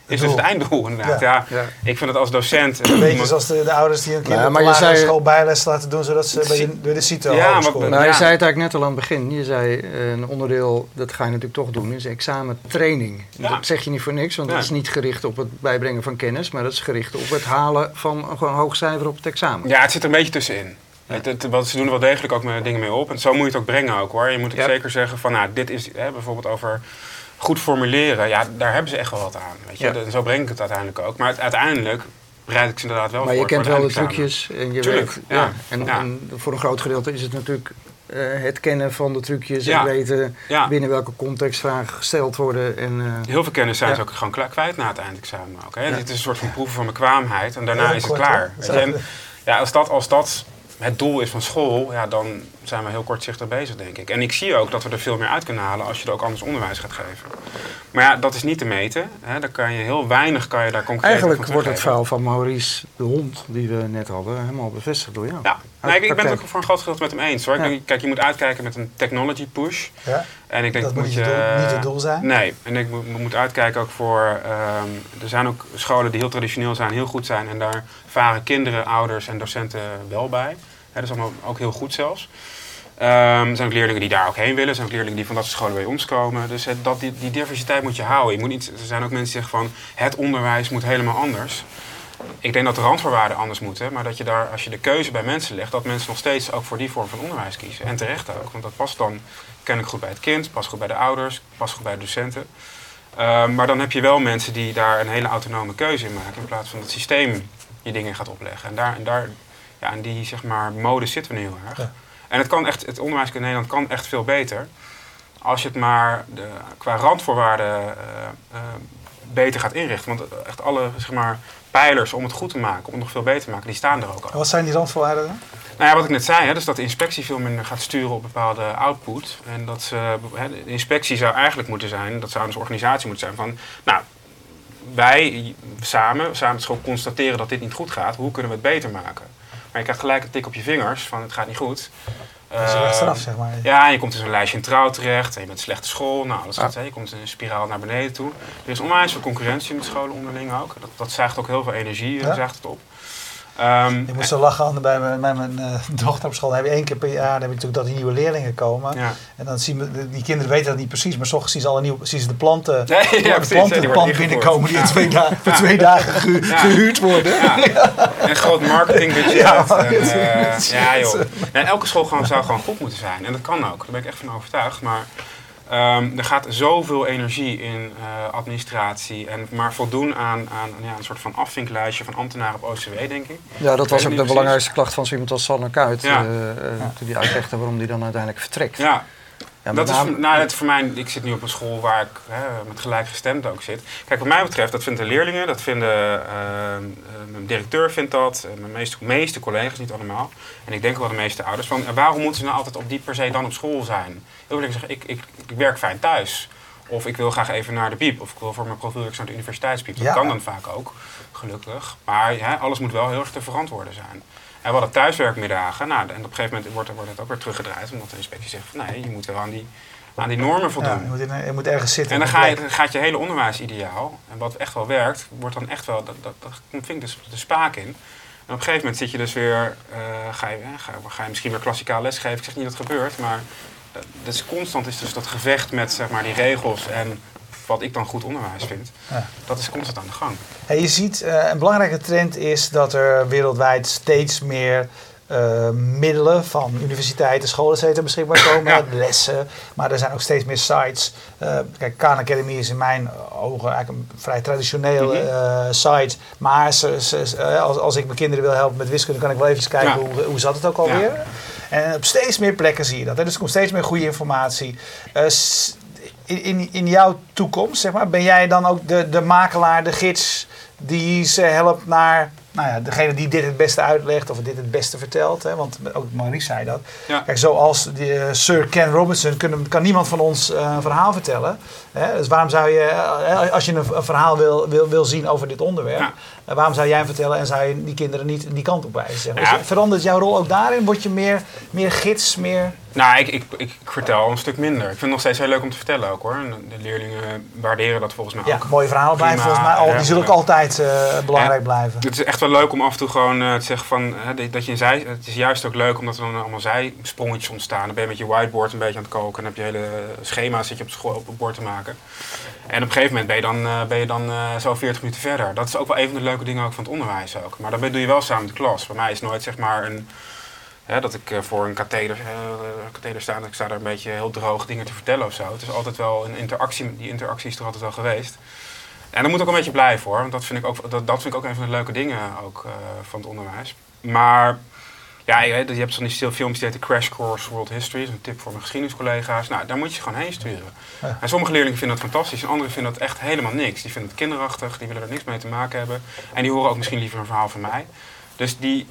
is dus het einddoel inderdaad. Ja. ja. Ik vind het als docent... Een beetje zoals de, de, ouders die een keer op de zei, school bijles laten doen... zodat ze bij de, bij de CITO ja, maar, nou, Je zei het eigenlijk net al aan het begin. Je zei eh, een onderdeel, dat ga je natuurlijk toch doen, is examentraining. Dat zeg je niet voor niks, want dat is niet gericht op het bijbrengen van kennis... maar dat is gericht op het halen van een gewoon hoog cijfer op het examen. Ja, het zit er een beetje tussenin. Het, wat, ze doen er wel degelijk ook met dingen mee op. En zo moet je het ook brengen ook hoor. Je moet ook zeker zeggen van, nou, dit is hè, bijvoorbeeld over goed formuleren, ja, daar hebben ze echt wel wat aan. Weet je? Ja. Zo breng ik het uiteindelijk ook. Maar uiteindelijk bereid ik ze inderdaad wel maar voor. Maar je kent wel de trucjes en je Tuurlijk, weet... Ja. En, en, voor een groot gedeelte is het natuurlijk uh, het kennen van de trucjes en weten binnen welke context vragen gesteld worden. En, uh, Heel veel kennis zijn ze ook gewoon kwijt na het eindexamen. Ook, hè? Dit is een soort van proeven van bekwaamheid en daarna is het klaar. En, ja, als dat, als dat het doel is van school, ja, dan zijn we heel kortzichtig bezig, denk ik. En ik zie ook dat we er veel meer uit kunnen halen als je er ook anders onderwijs gaat geven. Maar ja, dat is niet te meten. Hè. Daar kan je heel weinig kan je daar concreet Eigenlijk wordt het verhaal van Maurice de Hond, die we net hadden, helemaal bevestigd door jou. Ja, nee, ik, ik, ben het ook voor een groot gedeelte met hem eens. Hoor. Kijk, je moet uitkijken met een technology push. Ja. En ik denk dat moet je, doel, niet het doel zijn. Nee, en ik moet, moet uitkijken ook voor. Um, er zijn ook scholen die heel traditioneel zijn, heel goed zijn. En daar varen kinderen, ouders en docenten wel bij dat is allemaal ook heel goed zelfs. Um, er zijn ook leerlingen die daar ook heen willen. Er zijn ook leerlingen die van dat soort scholen bij ons komen. Dus dat, die, die diversiteit moet je houden. Je moet niet, er zijn ook mensen die zeggen van het onderwijs moet helemaal anders. Ik denk dat de randvoorwaarden anders moeten. Maar dat je daar, als je de keuze bij mensen legt, dat mensen nog steeds ook voor die vorm van onderwijs kiezen. En terecht ook. Want dat past dan kennelijk goed bij het kind, past goed bij de ouders, past goed bij de docenten. Um, maar dan heb je wel mensen die daar een hele autonome keuze in maken. In plaats van het systeem je dingen gaat opleggen. En daar, en daar ja, en die zeg maar, mode zitten we nu heel erg. En het, kan echt, het onderwijs in Nederland kan echt veel beter. Als je het maar de, qua randvoorwaarden uh, uh, beter gaat inrichten. Want echt alle zeg maar, pijlers om het goed te maken, om het nog veel beter te maken, die staan er ook al. Wat zijn die randvoorwaarden dan? Nou ja, wat ik net zei, hè, dus dat de inspectie veel minder gaat sturen op bepaalde output. En dat ze, hè, de inspectie zou eigenlijk moeten zijn, dat zou een organisatie moeten zijn van, nou, wij samen, samen met school constateren dat dit niet goed gaat, hoe kunnen we het beter maken? Maar je krijgt gelijk een tik op je vingers van het gaat niet goed. Dat is uh, straf, zeg maar. Ja, je komt in zo'n lijstje in trouw terecht. En je bent een slechte school. Nou, alles wat, je komt in een spiraal naar beneden toe. Er is onwijs veel concurrentie met scholen onderling ook. Dat, dat zaagt ook heel veel energie, ja. zaagt het op. Um, ik moest zo lachen bij mijn, bij mijn uh, dochter op school. Dan heb je één keer per jaar dan heb je natuurlijk dat die nieuwe leerlingen komen. Ja. En dan zien we, die kinderen weten dat niet precies, maar soms zien ze al een nieuw, zien ze de planten, ja, (laughs) ja, de plantenpand binnenkomen die in twee, dagen, voor twee dagen gehuurd worden. En groot marketingbudget. Ja, en, uh, ja joh. elke school gewoon, zou gewoon goed moeten zijn. En dat kan ook, daar ben ik echt van overtuigd. Maar Um, er gaat zoveel energie in uh, administratie en maar voldoen aan, aan ja, een soort van afvinklijstje van ambtenaren op OCW, denk ik. Ja, dat was ook de belangrijkste klacht van zo iemand als Sanne Kuit. Ja. Uh, ja. Toen die uitlegde waarom die dan uiteindelijk vertrekt. Ja, ja, dat is nou, het voor mij, ik zit nu op een school waar ik hè, met gelijkgestemd ook zit. Kijk, wat mij betreft, dat vinden de leerlingen, dat vinden, uh, mijn directeur vindt dat, mijn meeste, meeste collega's, niet allemaal. En ik denk wel de meeste ouders, van waarom moeten ze nou altijd op die per se dan op school zijn? Heel veel zeggen, ik, ik, ik werk fijn thuis. Of ik wil graag even naar de piep. Of ik wil voor mijn profiel naar de universiteitspiep. Dat kan dan vaak ook, gelukkig. Maar ja, alles moet wel heel erg te verantwoorden zijn. En we hadden thuiswerkmiddagen. Nou, en op een gegeven moment wordt, wordt het ook weer teruggedraaid. Omdat de inspectie zegt van nee, je moet wel aan die, aan die normen voldoen. Ja, je, moet in, je, moet ergens zitten. En dan, ga je, gaat je hele onderwijsideaal, en wat echt wel werkt, wordt dan echt wel, dat, dat, dat vind ik dus de spaak in. En op een gegeven moment zit je dus weer, uh, ga, je, ga, ga, je misschien weer klassikaal lesgeven. Ik zeg niet dat het gebeurt, maar dus constant is dus dat gevecht met zeg maar, die regels en wat ik dan goed onderwijs vind. Ja. Dat is constant aan de gang. En je ziet, uh, een belangrijke trend is dat er wereldwijd steeds meer uh, middelen van universiteiten, scholen etc. beschikbaar (coughs) komen. Ja. Lessen, maar er zijn ook steeds meer sites. Uh, kijk, Khan Academy is in mijn ogen eigenlijk een vrij traditionele -hmm. site. Maar ze, ze, als, als ik mijn kinderen wil helpen met wiskunde, kan ik wel even kijken ja. hoe, hoe zat het ook alweer. Ja. En op steeds meer plekken zie je dat. Hè? Dus er komt steeds meer goede informatie. In, in, in jouw toekomst, zeg maar, ben jij dan ook de, de makelaar, de gids die ze helpt naar nou ja, degene die dit het beste uitlegt of dit het beste vertelt. Hè, want ook Maurice zei dat. Ja. Kijk, zoals die, uh, Sir Ken Robinson kunnen, kan niemand van ons uh, een verhaal vertellen. Hè? Dus waarom zou je, uh, als je een, een, verhaal wil, wil, wil zien over dit onderwerp, ja. Waarom zou jij hem vertellen en zou je die kinderen niet die kant op wijzen? Ja. Dus verandert jouw rol ook daarin? Word je meer, meer gids, meer... Nou, ik, ik, ik, vertel een stuk minder. Ik vind het nog steeds heel leuk om te vertellen ook hoor. De leerlingen waarderen dat volgens mij ja, ook. mooie verhalen blijven volgens mij al. Die zullen ook altijd belangrijk blijven. Het is echt wel leuk om af en toe gewoon uh, te zeggen van dat je een zij. Het is juist ook leuk omdat er dan allemaal zijsprongetjes ontstaan. Dan ben je met je whiteboard een beetje aan het koken en heb je hele schema's zit je op, school, op het bord te maken. En op een gegeven moment ben je dan, uh, ben je dan zo 40 minuten verder. Dat is ook wel een van de leuke dingen ook van het onderwijs ook. Maar dan doe je wel samen de klas. Bij mij is nooit zeg maar een. Dat ik voor een katheder, katheder sta en ik sta daar een beetje heel droog dingen te vertellen of zo. Het is altijd wel een interactie. Die interactie is er altijd wel geweest. En dat moet ook een beetje blijven hoor. Want dat vind ik ook, dat, dat vind ik ook een van de leuke dingen ook, uh, van het onderwijs. Maar ja, je, je hebt zo'n stil filmpjes die heet Crash Course World History. Dat is een tip voor mijn geschiedeniscollega's. Nou, daar moet je gewoon heen sturen. Ja. En sommige leerlingen vinden dat fantastisch. En anderen vinden dat echt helemaal niks. Die vinden het kinderachtig. Die willen er niks mee te maken hebben. En die horen ook misschien liever een verhaal van mij. Dus die,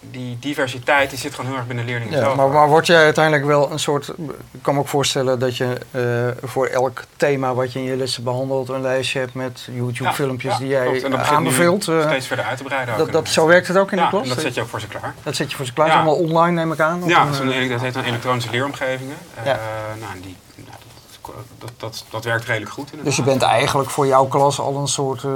die diversiteit die zit gewoon heel erg binnen leerlingen ja. Maar, maar word jij uiteindelijk wel een soort... Ik kan me ook voorstellen dat je uh, voor elk thema wat je in je lessen behandelt... een lijstje hebt met YouTube-filmpjes ja, die jij aanbeveelt. Uh, steeds verder uit te breiden. Dat, dat, zo werkt het ook in de klas? en dat zet je ook voor ze klaar. Dat zet je voor ze klaar. Allemaal online neem ik aan? Ja, een, dat heet dan elektronische leeromgevingen. Uh, nou, die dat, dat, dat werkt redelijk goed. Inderdaad. Dus je bent eigenlijk voor jouw klas al een soort uh,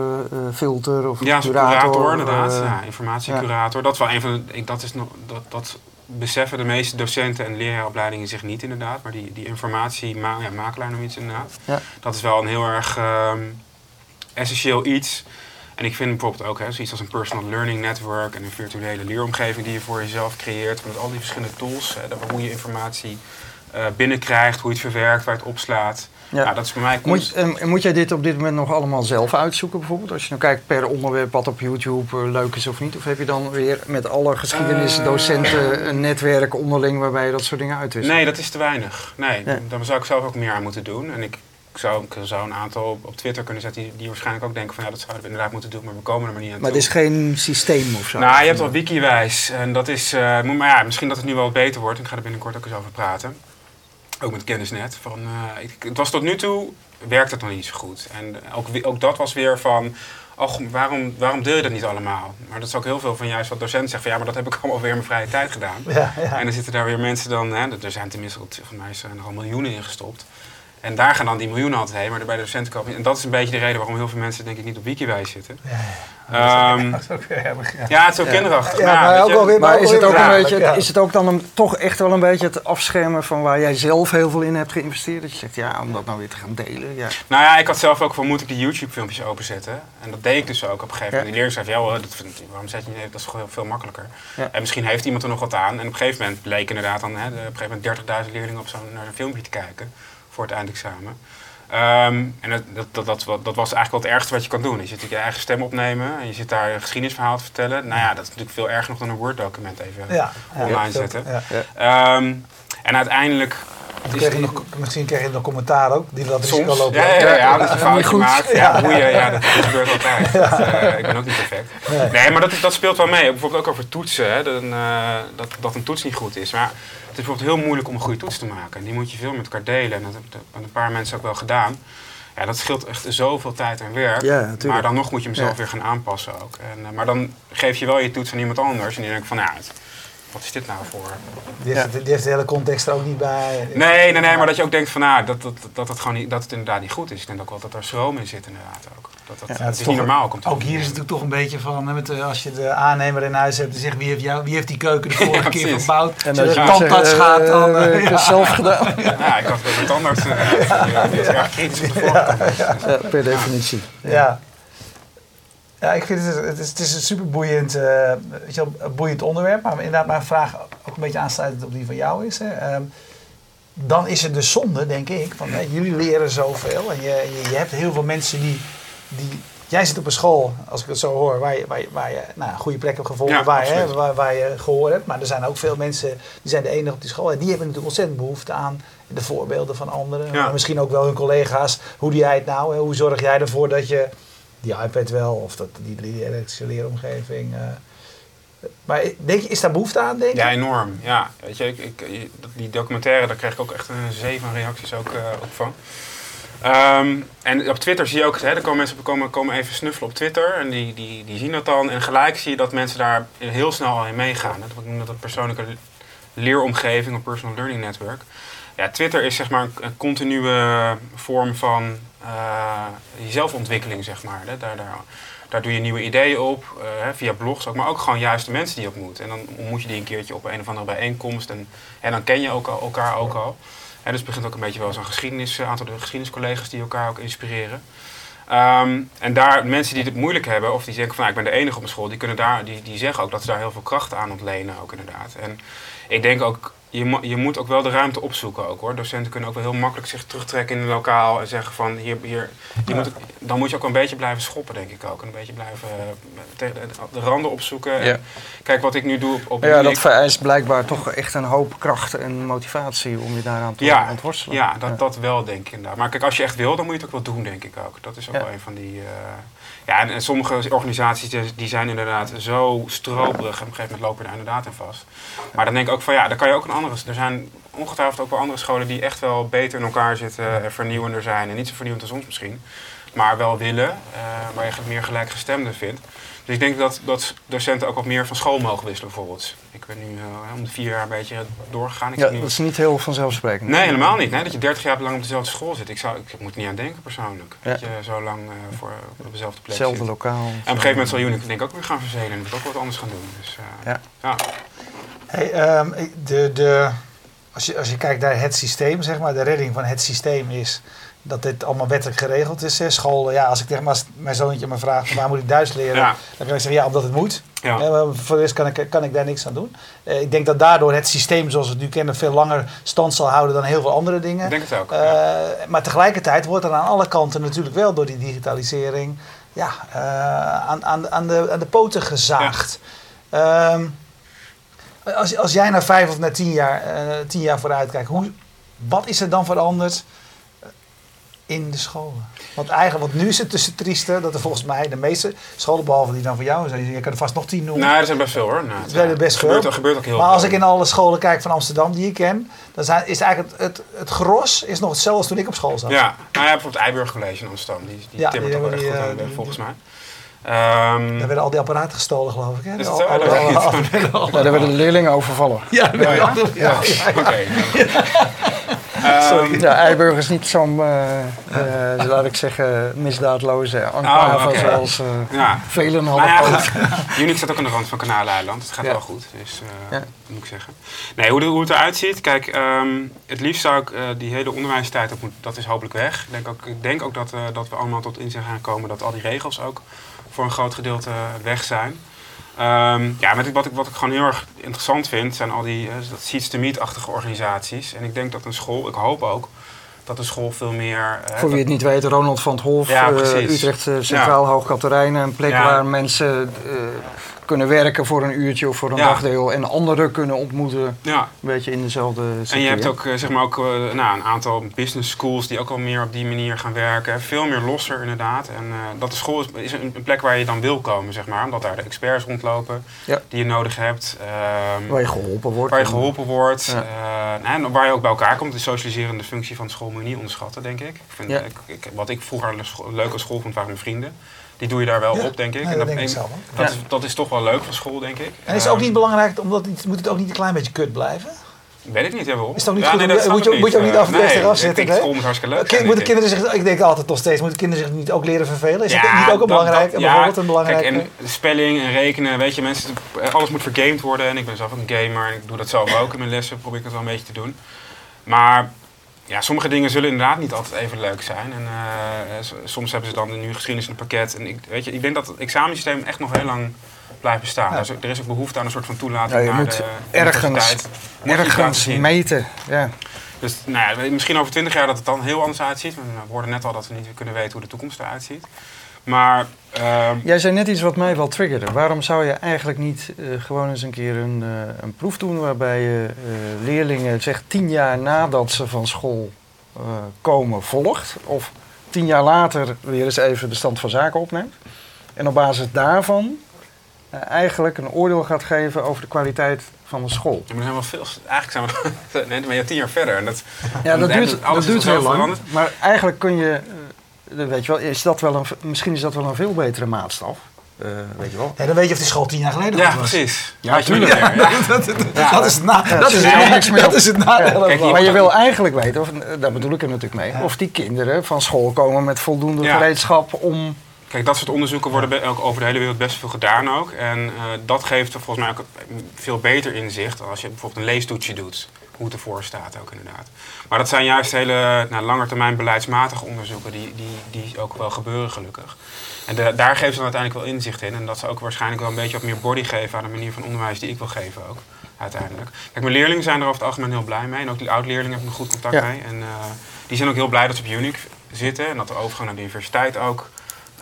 filter of ja, curator? curator inderdaad. Uh, ja, informatiecurator. Ja. Dat is wel een van de, dat, is nog, dat, dat beseffen de meeste docenten en leraaropleidingen zich niet inderdaad. Maar die, die informatie, ma ja, noem iets inderdaad. Ja. Dat is wel een heel erg um, essentieel iets. En ik vind bijvoorbeeld ook hè, zoiets als een personal learning network en een virtuele leeromgeving die je voor jezelf creëert. Met al die verschillende tools, hè, hoe je informatie binnenkrijgt, hoe je het verwerkt, waar je het opslaat. Ja. Nou, dat is voor mij moet, en moet jij dit op dit moment nog allemaal zelf uitzoeken bijvoorbeeld? Als je nou kijkt per onderwerp wat op YouTube uh, leuk is of niet? Of heb je dan weer met alle geschiedenisdocenten uh, een netwerk onderling waarbij je dat soort dingen uitwisselt? Nee, dat is te weinig. Nee, ja. daar zou ik zelf ook meer aan moeten doen. En ik, ik zou, ik zou een aantal op, Twitter kunnen zetten die, die, waarschijnlijk ook denken van ja, dat zouden we inderdaad moeten doen, maar we komen er maar niet aan Maar het is geen systeem of zo? Nou, je hebt wel wikiwijs en dat is, uh, maar ja, misschien dat het nu wel beter wordt. Ik ga er binnenkort ook eens over praten. Ook met kennisnet. Van, uh, ik, het was tot nu toe, werkt het nog niet zo goed. En ook, ook dat was weer van, ach, waarom, waarom deel je dat niet allemaal? Maar dat is ook heel veel van juist wat docenten zeggen van, ja, maar dat heb ik (laughs) allemaal weer in mijn vrije tijd gedaan. Ja, ja. En dan zitten daar weer mensen dan, hè, er zijn tenminste, van mij zijn er al miljoenen in gestopt. En daar gaan dan die miljoenen altijd heen, maar bij de docentenkamp En dat is een beetje de reden waarom heel veel mensen denk ik niet op Wikiwijs zitten. Ja, ja. Um, ja, het is ook kinderachtig. Ja, maar, maar, ook weer, maar is, het ook een beetje, is het ook dan een, toch echt wel een beetje het afschermen van waar jij zelf heel veel in hebt geïnvesteerd? Dat je zegt, ja, om dat nou weer te gaan delen. Ja. Nou ja, ik had zelf ook van, moet ik die YouTube-filmpjes openzetten? En dat deed ik dus ook op een gegeven moment. Die leerling zei, ja, dat waarom zet je niet? Dat is gewoon veel makkelijker. En misschien heeft iemand er nog wat aan. En op een gegeven moment bleek inderdaad dan, hè, op een gegeven moment 30.000 leerlingen op zo'n naar een filmpje te kijken voor het eindexamen. Um, en dat, dat, dat, dat, was eigenlijk wel het ergste wat je kan doen. Je zit je eigen stem opnemen en je zit daar een geschiedenisverhaal te vertellen. Nou ja, dat is natuurlijk veel erger nog dan een Word-document even ja, online ja, zetten. Ja, um, en uiteindelijk Kreeg je nog, misschien kreeg je nog commentaar ook, die dat risico lopen. Ja, ja, ja, (laughs) ja, dat is een fout gemaakt. Ja, ja. ja, dat gebeurt altijd. (laughs) Dat, uh, ik ben ook niet perfect. Nee, nee maar dat, dat speelt wel mee. Bijvoorbeeld ook over toetsen, hè, dat, uh, dat, dat een toets niet goed is. Maar het is bijvoorbeeld heel moeilijk om een goede toets te maken. Die moet je veel met elkaar delen. En dat hebben een paar mensen ook wel gedaan. Ja, dat scheelt echt zoveel tijd en werk. Ja, maar dan nog moet je hem zelf weer gaan aanpassen ook. En, uh, maar dan geef je wel je toets aan iemand anders. En die denkt van, ja, wat is dit nou voor? Die heeft, die heeft de hele context er ook niet bij. Nee, nee, nee, maar dat je ook denkt van, nou, dat, dat, dat, het gewoon niet, dat het inderdaad niet goed is. Ik denk ook wel dat er schroom in zit inderdaad ook. Dat, dat, ja, het is, niet normaal. Komt ook hier is het natuurlijk toch een beetje van, met, uh, als je de aannemer in huis hebt, die zegt wie heeft, jou, wie heeft die keuken de vorige keer verbouwd. En als je tandarts gaat, dan uh, uh, ja. zelf gedaan. ja, ik had het met tandarts. Uh, ja, die is erg kritisch op de voorkant. per definitie. ja. Ja, ik vind het, het is, het is een super boeiend, uh, weet je wel, boeiend onderwerp. Maar inderdaad, mijn vraag ook een beetje aansluitend op die van jou is. Hè. Um, dan is het de zonde, denk ik, van hè, jullie leren zoveel. En je, je, je, hebt heel veel mensen die, die. Jij zit op een school, als ik het zo hoor, waar je, waar je, waar je nou, goede plek hebt gevonden, ja, waar, hè, waar, waar, je gehoord hebt. Maar er zijn ook veel mensen, die zijn de enige op die school. En die hebben natuurlijk ontzettend behoefte aan de voorbeelden van anderen. Ja. Maar misschien ook wel hun collega's. Hoe doe jij het nou? Hè? Hoe zorg jij ervoor dat je die iPad wel of dat, die, elektrische leeromgeving. Uh, maar denk je, is daar behoefte aan, denk? Ja, enorm. Ja, weet je, ik, ik, die documentaire, daar krijg ik ook echt een zee van reacties ook, uh, van. Um, en op Twitter zie je ook, hè, er komen mensen komen, komen even snuffelen op Twitter en die, die, die zien dat dan. En gelijk zie je dat mensen daar heel snel al in meegaan. Dat, ik noem dat een persoonlijke leeromgeving, een personal learning network. Ja, Twitter is zeg maar een continue vorm van uh, zelfontwikkeling, zeg maar. Daar, daar, daar doe je nieuwe ideeën op, uh, via blogs ook, maar ook gewoon juist de mensen die je ontmoet. En dan ontmoet je die een keertje op een of andere bijeenkomst en, en dan ken je ook elkaar ook al. En dus begint ook een beetje wel zo'n geschiedenis, een aantal geschiedeniscollega's die elkaar ook inspireren. Um, en daar, mensen die het moeilijk hebben, of die denken van nou, ik ben de enige op mijn school, die, kunnen daar, die, die zeggen ook dat ze daar heel veel kracht aan ontlenen ook inderdaad. En ik denk ook je, je moet ook wel de ruimte opzoeken ook hoor. Docenten kunnen ook wel heel makkelijk zich terugtrekken in een lokaal en zeggen van hier, hier je moet, dan moet je ook een beetje blijven schoppen denk ik ook. En een beetje blijven uh, de randen opzoeken. Ja. kijk wat ik nu doe op, op Ja, dat vereist blijkbaar toch echt een hoop kracht en motivatie om je daaraan te ja, ontworstelen. Ja, dat, dat wel denk ik inderdaad. Maar kijk, als je echt wil, dan moet je het ook wel doen denk ik ook. Dat is ook wel een van die... Uh, ja, en, sommige organisaties die zijn inderdaad zo stroperig. En op een gegeven moment lopen er inderdaad in vast. Maar dan denk ik ook van ja, dan kan je ook een andere... Er zijn ongetwijfeld ook wel andere scholen die echt wel beter in elkaar zitten. En vernieuwender zijn. En niet zo vernieuwend als ons misschien. Maar wel willen. Uh, waar je meer gelijkgestemden vindt. Dus ik denk dat, dat docenten ook wat meer van school mogen wisselen bijvoorbeeld. Ik ben nu uh, om de vier jaar een beetje doorgegaan. Ik ja, dat is niet heel vanzelfsprekend. Nee, helemaal niet. Nee, dat je dertig jaar lang op dezelfde school zit. Ik, zou, ik moet niet aan denken persoonlijk. Ja. Dat je zo lang uh, voor, op dezelfde plek Hetzelfde lokaal. En op een gegeven moment zal Unique denk ik ook weer gaan verzelen. En moet ook wat anders gaan doen. Dus, ja. ja. Hey, um, de, de, als, je, als je kijkt naar het systeem, zeg maar, de redding van het systeem is dat dit allemaal wettelijk geregeld is. Hè. School, ja, als ik tegen mijn zoontje me vraagt waar moet ik Duits leren, dan kan ik zeggen ja, omdat het moet. Ja. voor de rest kan ik, kan ik daar niks aan doen. Uh, ik denk dat daardoor het systeem zoals we het nu kennen veel langer stand zal houden dan heel veel andere dingen. Ik denk het ook. Uh, Maar tegelijkertijd wordt er aan alle kanten natuurlijk wel door die digitalisering ja, uh, aan, aan, aan, de, aan de poten gezaagd. Ja. Als, als jij naar vijf of naar tien jaar, tien jaar vooruit kijkt, hoe, wat is er dan veranderd? in de scholen. Want eigenlijk, want nu is het tussen trieste dat er volgens mij de meeste scholen, behalve die dan voor jou zijn, je kan er vast nog tien noemen. Nee, er zijn best veel hoor. Nou, er zijn er best veel. Gebeurt, er gebeurt ook heel maar als ik in alle scholen kijk van Amsterdam die ik ken, dan zijn, is eigenlijk het, het, het gros is nog hetzelfde als toen ik op school zat. Ja, nou ja, bijvoorbeeld Eiburg College in Amsterdam, die, die ja, timmert echt goed aan, uh, volgens mij. Um, daar werden al die apparaten gestolen, geloof ik. Hè? Is het zo? Al, al, al, ja, daar werden de leerlingen overvallen. Ja, ja, ja. ja. Oké. Ja, (laughs) Eiburg is niet zo'n, uh, uh, laat ik zeggen, misdaadloze enclave oh, okay. zoals uh, ja. velen hadden nou ja, (laughs) Unix staat ook aan de rand van Kanaleiland. Het gaat ja. wel goed, dus ja. moet ik zeggen. Nee, hoe, de, hoe het eruit ziet, kijk, um, het liefst zou ik die hele onderwijstijd, dat, moet, dat is hopelijk weg. Ik denk ook, ik denk ook dat, dat we allemaal tot inzicht gaan komen dat al die regels ook voor een groot gedeelte weg zijn. Um, ja, ik, wat, ik, wat ik gewoon heel erg interessant vind, zijn al die uh, seats to meet-achtige organisaties. En ik denk dat een school, ik hoop ook, dat een school veel meer... Uh, Voor wie het niet weet, Ronald van het Hof, ja, uh, Utrecht Centraal ja. Hoog Katerijnen. Een plek ja. waar mensen kunnen werken voor een uurtje of voor een dagdeel. En anderen kunnen ontmoeten. Ja. Een beetje in dezelfde En je hebt ook, zeg maar ook nou, een aantal business schools die ook al meer op die manier gaan werken. Veel meer losser inderdaad. En dat de school is, is een, plek waar je dan wil komen, zeg maar. Omdat daar de experts rondlopen die je nodig hebt. Ehm, waar je geholpen wordt. Waar je geholpen wordt. en waar je ook bij elkaar komt. De socialiserende functie van de school moet je niet onderschatten, denk ik. ik, vind, ik, wat ik vroeger een leuke school vond, waren mijn vrienden. Die doe je daar wel op, denk ik. en dat, denk ik zelf, dat, is, dat is toch wel leuk van school, denk ik. En is het ook niet belangrijk, omdat het, moet het ook niet een klein beetje kut blijven? Weet ik niet, ja, waarom? Is toch niet goed? moet, je, moet je ook niet af en toe nee, eraf zitten? Ik school moet hartstikke leuk zijn, moeten kinderen zich, ik denk altijd nog steeds, moeten kinderen zich niet ook leren vervelen? Is ja, het niet ook een belangrijk, dat, bijvoorbeeld een belangrijk... Kijk, en spelling en rekenen, weet je, mensen, alles moet vergamed worden. En ik ben zelf een gamer en ik doe dat zelf ook in mijn lessen, probeer ik het wel een beetje te doen. Maar ja, sommige dingen zullen inderdaad niet altijd even leuk zijn. En uh, soms hebben ze dan nu geschiedenis in het pakket. En ik, weet je, ik denk dat het examensysteem echt nog heel lang blijft bestaan. Ja. Er, is ook behoefte aan een soort van toelating ja, je naar moet de ergens, ergens meten. Ja. Dus nou ja, misschien over twintig jaar dat het dan heel anders uitziet. We hoorden net al dat we niet kunnen weten hoe de toekomst eruit ziet. Maar, uh, Jij zei net iets wat mij wel triggerde. Waarom zou je eigenlijk niet uh, gewoon eens een keer een, uh, een proef doen waarbij je leerlingen zeg tien jaar nadat ze van school komen volgt, of tien jaar later weer eens even de stand van zaken opneemt en op basis daarvan eigenlijk een oordeel gaat geven over de kwaliteit van de school. Je moet helemaal veel. Eigenlijk zijn we (laughs) maar tien jaar verder. En dat, ja, dat duurt, dat duurt heel lang. Maar eigenlijk kun je weet je wel, is dat wel een, misschien is dat wel een veel betere maatstaf. Uh, weet je wel. Ja, dan weet je of die school tien jaar geleden ja, was. Precies. Ja, natuurlijk. (laughs) Ja, dat, dat, is het nadeel. dat, is, dat is het nadeel. Maar je wil eigenlijk weten, of, daar bedoel ik er natuurlijk mee, of die kinderen van school komen met voldoende gereedschap om... Kijk, dat soort onderzoeken worden ook over de hele wereld best veel gedaan ook. En uh, dat geeft er volgens mij ook veel beter inzicht als je bijvoorbeeld een leestoetsje doet hoe het ervoor staat ook inderdaad. Maar dat zijn juist hele nou, langetermijn beleidsmatige onderzoeken die, die, die ook wel gebeuren gelukkig. En de, daar geven ze dan uiteindelijk wel inzicht in. En dat ze ook waarschijnlijk wel een beetje wat meer body geven aan de manier van onderwijs die ik wil geven ook. Uiteindelijk. Kijk, mijn leerlingen zijn er over het algemeen heel blij mee. En ook die oud-leerlingen heb ik nog goed contact mee. En uh, die zijn ook heel blij dat ze op Unique zitten. En dat de overgang naar de universiteit ook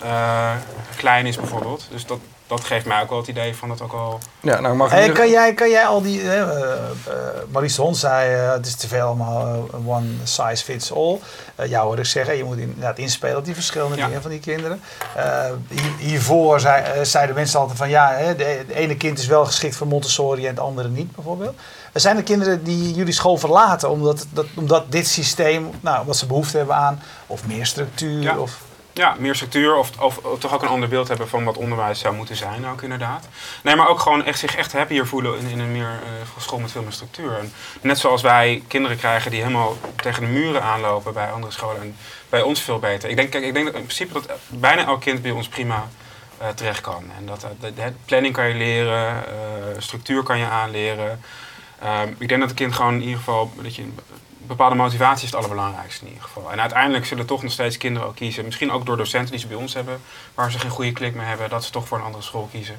uh, klein is bijvoorbeeld. Dus dat, dat geeft mij ook wel het idee van dat ook al. Ja, nou mag hey, kan, jij, kan jij al die. Uh, uh, Maurice Hond zei: het is te veel allemaal one size fits all. jou hoor ik zeggen: je moet inderdaad inspelen op die verschillende dingen van die kinderen. Hier, hiervoor zei, zeiden mensen altijd van ja, hè, de, ene kind is wel geschikt voor Montessori en het andere niet, bijvoorbeeld. Zijn er kinderen die jullie school verlaten omdat, dat, omdat dit systeem, nou, wat ze behoefte hebben aan, of meer structuur? Ja. Of, ja, meer structuur of, of, toch ook een ander beeld hebben van wat onderwijs zou moeten zijn ook inderdaad. Nee, maar ook gewoon echt, zich echt happier voelen in, in een meer uh, school met veel meer structuur. Net zoals wij kinderen krijgen die helemaal tegen de muren aanlopen bij andere scholen en bij ons veel beter. Ik denk, kijk, ik denk dat in principe dat bijna elk kind bij ons prima uh, terecht kan. En dat, de, planning kan je leren, structuur kan je aanleren. Ehm, ik denk dat een kind gewoon in ieder geval dat je bepaalde motivatie is het allerbelangrijkste in ieder geval. En uiteindelijk zullen toch nog steeds kinderen ook kiezen, misschien ook door docenten die ze bij ons hebben, waar ze geen goede klik mee hebben, dat ze toch voor een andere school kiezen.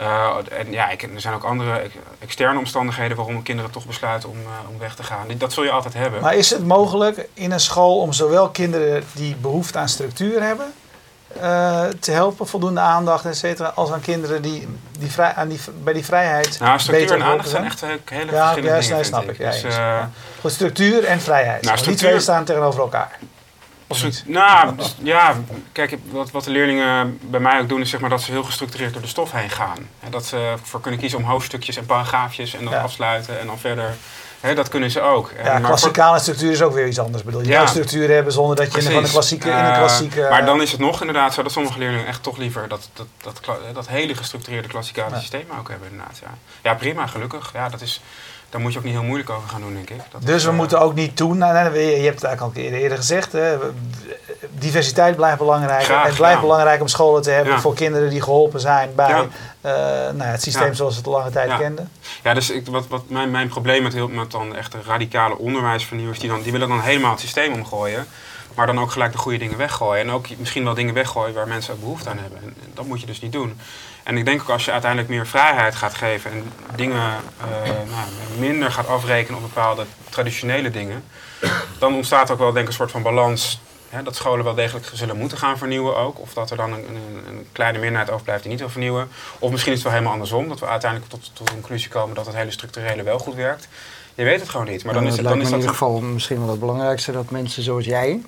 Uh, en ja, ik, er zijn ook andere externe omstandigheden waarom kinderen toch besluiten om, uh, om weg te gaan. Dat zul je altijd hebben. Maar is het mogelijk in een school om zowel kinderen die behoefte aan structuur hebben, uh, te helpen, voldoende aandacht, et cetera, als aan kinderen die, die, vrij, aan die bij die vrijheid. Nou, structuur en aandacht zijn echt hele ja, verschillende ja, dingen. Ja, snap ik. Dus, ja, Goed, structuur en vrijheid. Nou, structuur... Die twee staan tegenover elkaar. Nou, dus, ja, kijk, wat, wat de leerlingen bij mij ook doen, is zeg maar dat ze heel gestructureerd door de stof heen gaan. En dat ze voor kunnen kiezen om hoofdstukjes en paragraafjes en dan afsluiten en dan verder dat kunnen ze ook. Ja, klassikale structuur is ook weer iets anders. Bedoel, je ja. structuur hebben zonder dat je in, een klassieke, in een eh, klassieke... maar dan is het nog inderdaad zo dat sommige leerlingen echt toch liever dat, dat, dat, dat, hele gestructureerde klassikale systeem ook hebben inderdaad. Ja. ja, prima, gelukkig. Ja, dat is, daar moet je ook niet heel moeilijk over gaan doen, denk ik. Dat dus we eh, moeten ook niet doen, nou, je hebt het eigenlijk al eerder gezegd, hè, diversiteit blijft belangrijk. Graag, het blijft belangrijk om scholen te hebben voor kinderen die geholpen zijn bij uh, nou het systeem zoals we het al lange tijd kenden. Ja, dus ik, wat, wat mijn, mijn probleem met, heel, met dan echt radicale onderwijsvernieuwers, die, dan, die willen dan helemaal het systeem omgooien. Maar dan ook gelijk de goede dingen weggooien. En ook misschien wel dingen weggooien waar mensen ook behoefte aan hebben. En dat moet je dus niet doen. En ik denk ook als je uiteindelijk meer vrijheid gaat geven en dingen uh, nou, minder gaat afrekenen op bepaalde traditionele dingen, dan ontstaat ook wel denk ik een soort van balans hè, dat scholen wel degelijk zullen moeten gaan vernieuwen ook. Of dat er dan een, een, een kleine minderheid overblijft die niet wil vernieuwen. Of misschien is het wel helemaal andersom. Dat we uiteindelijk tot, tot de conclusie komen dat het hele structurele wel goed werkt. Je weet het gewoon niet. Maar dan is, het, dan is in ieder geval misschien wel het belangrijkste dat mensen zoals jij,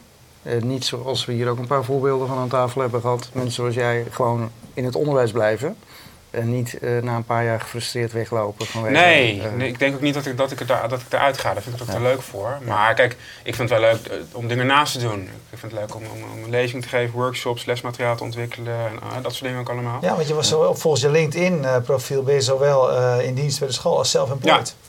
eh, niet zoals we hier ook een paar voorbeelden van aan tafel hebben gehad, mensen zoals jij gewoon in het onderwijs blijven. En niet uh, na een paar jaar gefrustreerd weglopen vanwege... Nee, uh, nee ik denk ook niet dat ik, dat ik, er, dat ik eruit ga. Daar vind ik het ook ja. te leuk voor. Maar kijk, ik vind het wel leuk uh, om dingen naast te doen. Ik vind het leuk om, om, om, een lezing te geven, workshops, lesmateriaal te ontwikkelen. En, dat soort dingen ook allemaal. Ja, want je was zo, volgens je LinkedIn-profiel ben je zowel in dienst bij de school als self-employed. Ja.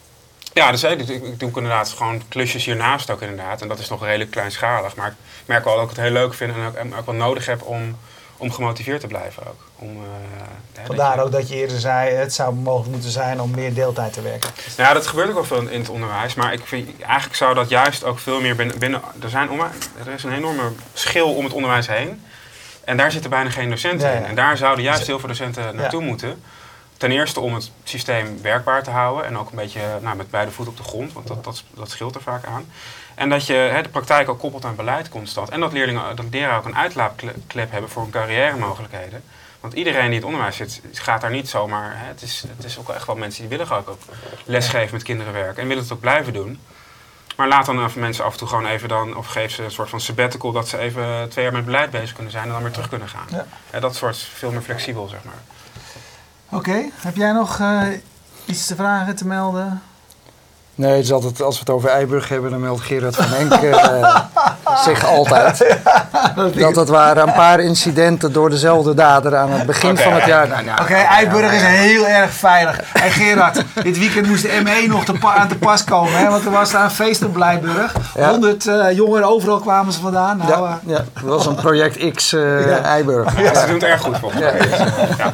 Ja, dus ik, ik, ik doe inderdaad gewoon klusjes hiernaast ook inderdaad. En dat is nog redelijk kleinschalig. Maar ik merk wel dat ik het heel leuk vind en ook, en ook wel nodig heb om om gemotiveerd te blijven ook. Om, uh, Vandaar dat je... ook dat je eerder zei, het zou mogelijk moeten zijn om meer deeltijd te werken. Nou ja, dat gebeurt ook wel veel in het onderwijs. Maar ik vind, eigenlijk zou dat juist ook veel meer binnen... binnen er, zijn, er is een enorme schil om het onderwijs heen. En daar zitten bijna geen docenten ja, ja. in. En daar zouden juist heel veel docenten naartoe moeten. Ten eerste om het systeem werkbaar te houden. En ook een beetje nou, met beide voeten op de grond. Want dat, dat, dat scheelt er vaak aan. En dat je hè, de praktijk ook koppelt aan beleid constant. En dat leerlingen, dat leraren ook een uitlaatklep hebben voor hun carrière mogelijkheden. Want iedereen die in het onderwijs zit, gaat daar niet zomaar. Hè, het, is, het is ook echt wel mensen die willen ook, ook lesgeven met kinderen werken. En willen het ook blijven doen. Maar laat dan even mensen af en toe gewoon even dan, of geef ze een soort van sabbatical dat ze even twee jaar met beleid bezig kunnen zijn en dan weer terug kunnen gaan. Ja. Ja, dat soort veel meer flexibel, zeg maar. Oké, okay. heb jij nog uh, iets te vragen, te melden? Nee, het is altijd, als we het over Eiburg hebben, dan meldt Gerard van Enk uh, (laughs) (laughs) zich altijd. (laughs) dat het waren een paar incidenten door dezelfde dader aan het begin okay, van het jaar. Nou, nou, Oké, okay, Eiburg is heel erg veilig. En Gerard, dit weekend moest de ME nog te aan te pas komen, hè, want er was daar een feest op Blijburg. Ja. 100 uh, jongeren overal kwamen ze vandaan. Nou, ja, uh, ja, dat was een project X uh, ja. Eiburg. Ja, ze doen het erg goed volgens mij. Ja.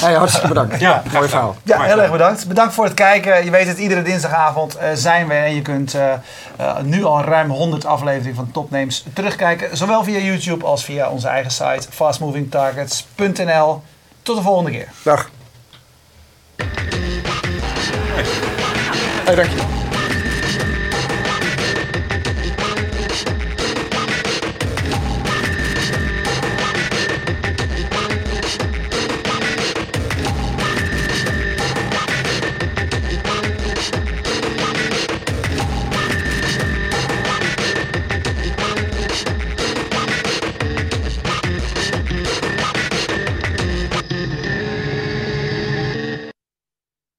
Hey, hartstikke bedankt. Ja, Mooi verhaal. Ja, heel erg bedankt. Bedankt voor het kijken. Je weet het, iedere dinsdagavond uh, zijn we en je kunt uh, uh, nu al ruim 100 afleveringen van Topnames terugkijken. Zowel via YouTube als via onze eigen site fastmovingtargets.nl. Tot de volgende keer. Dag. Hey, dank je.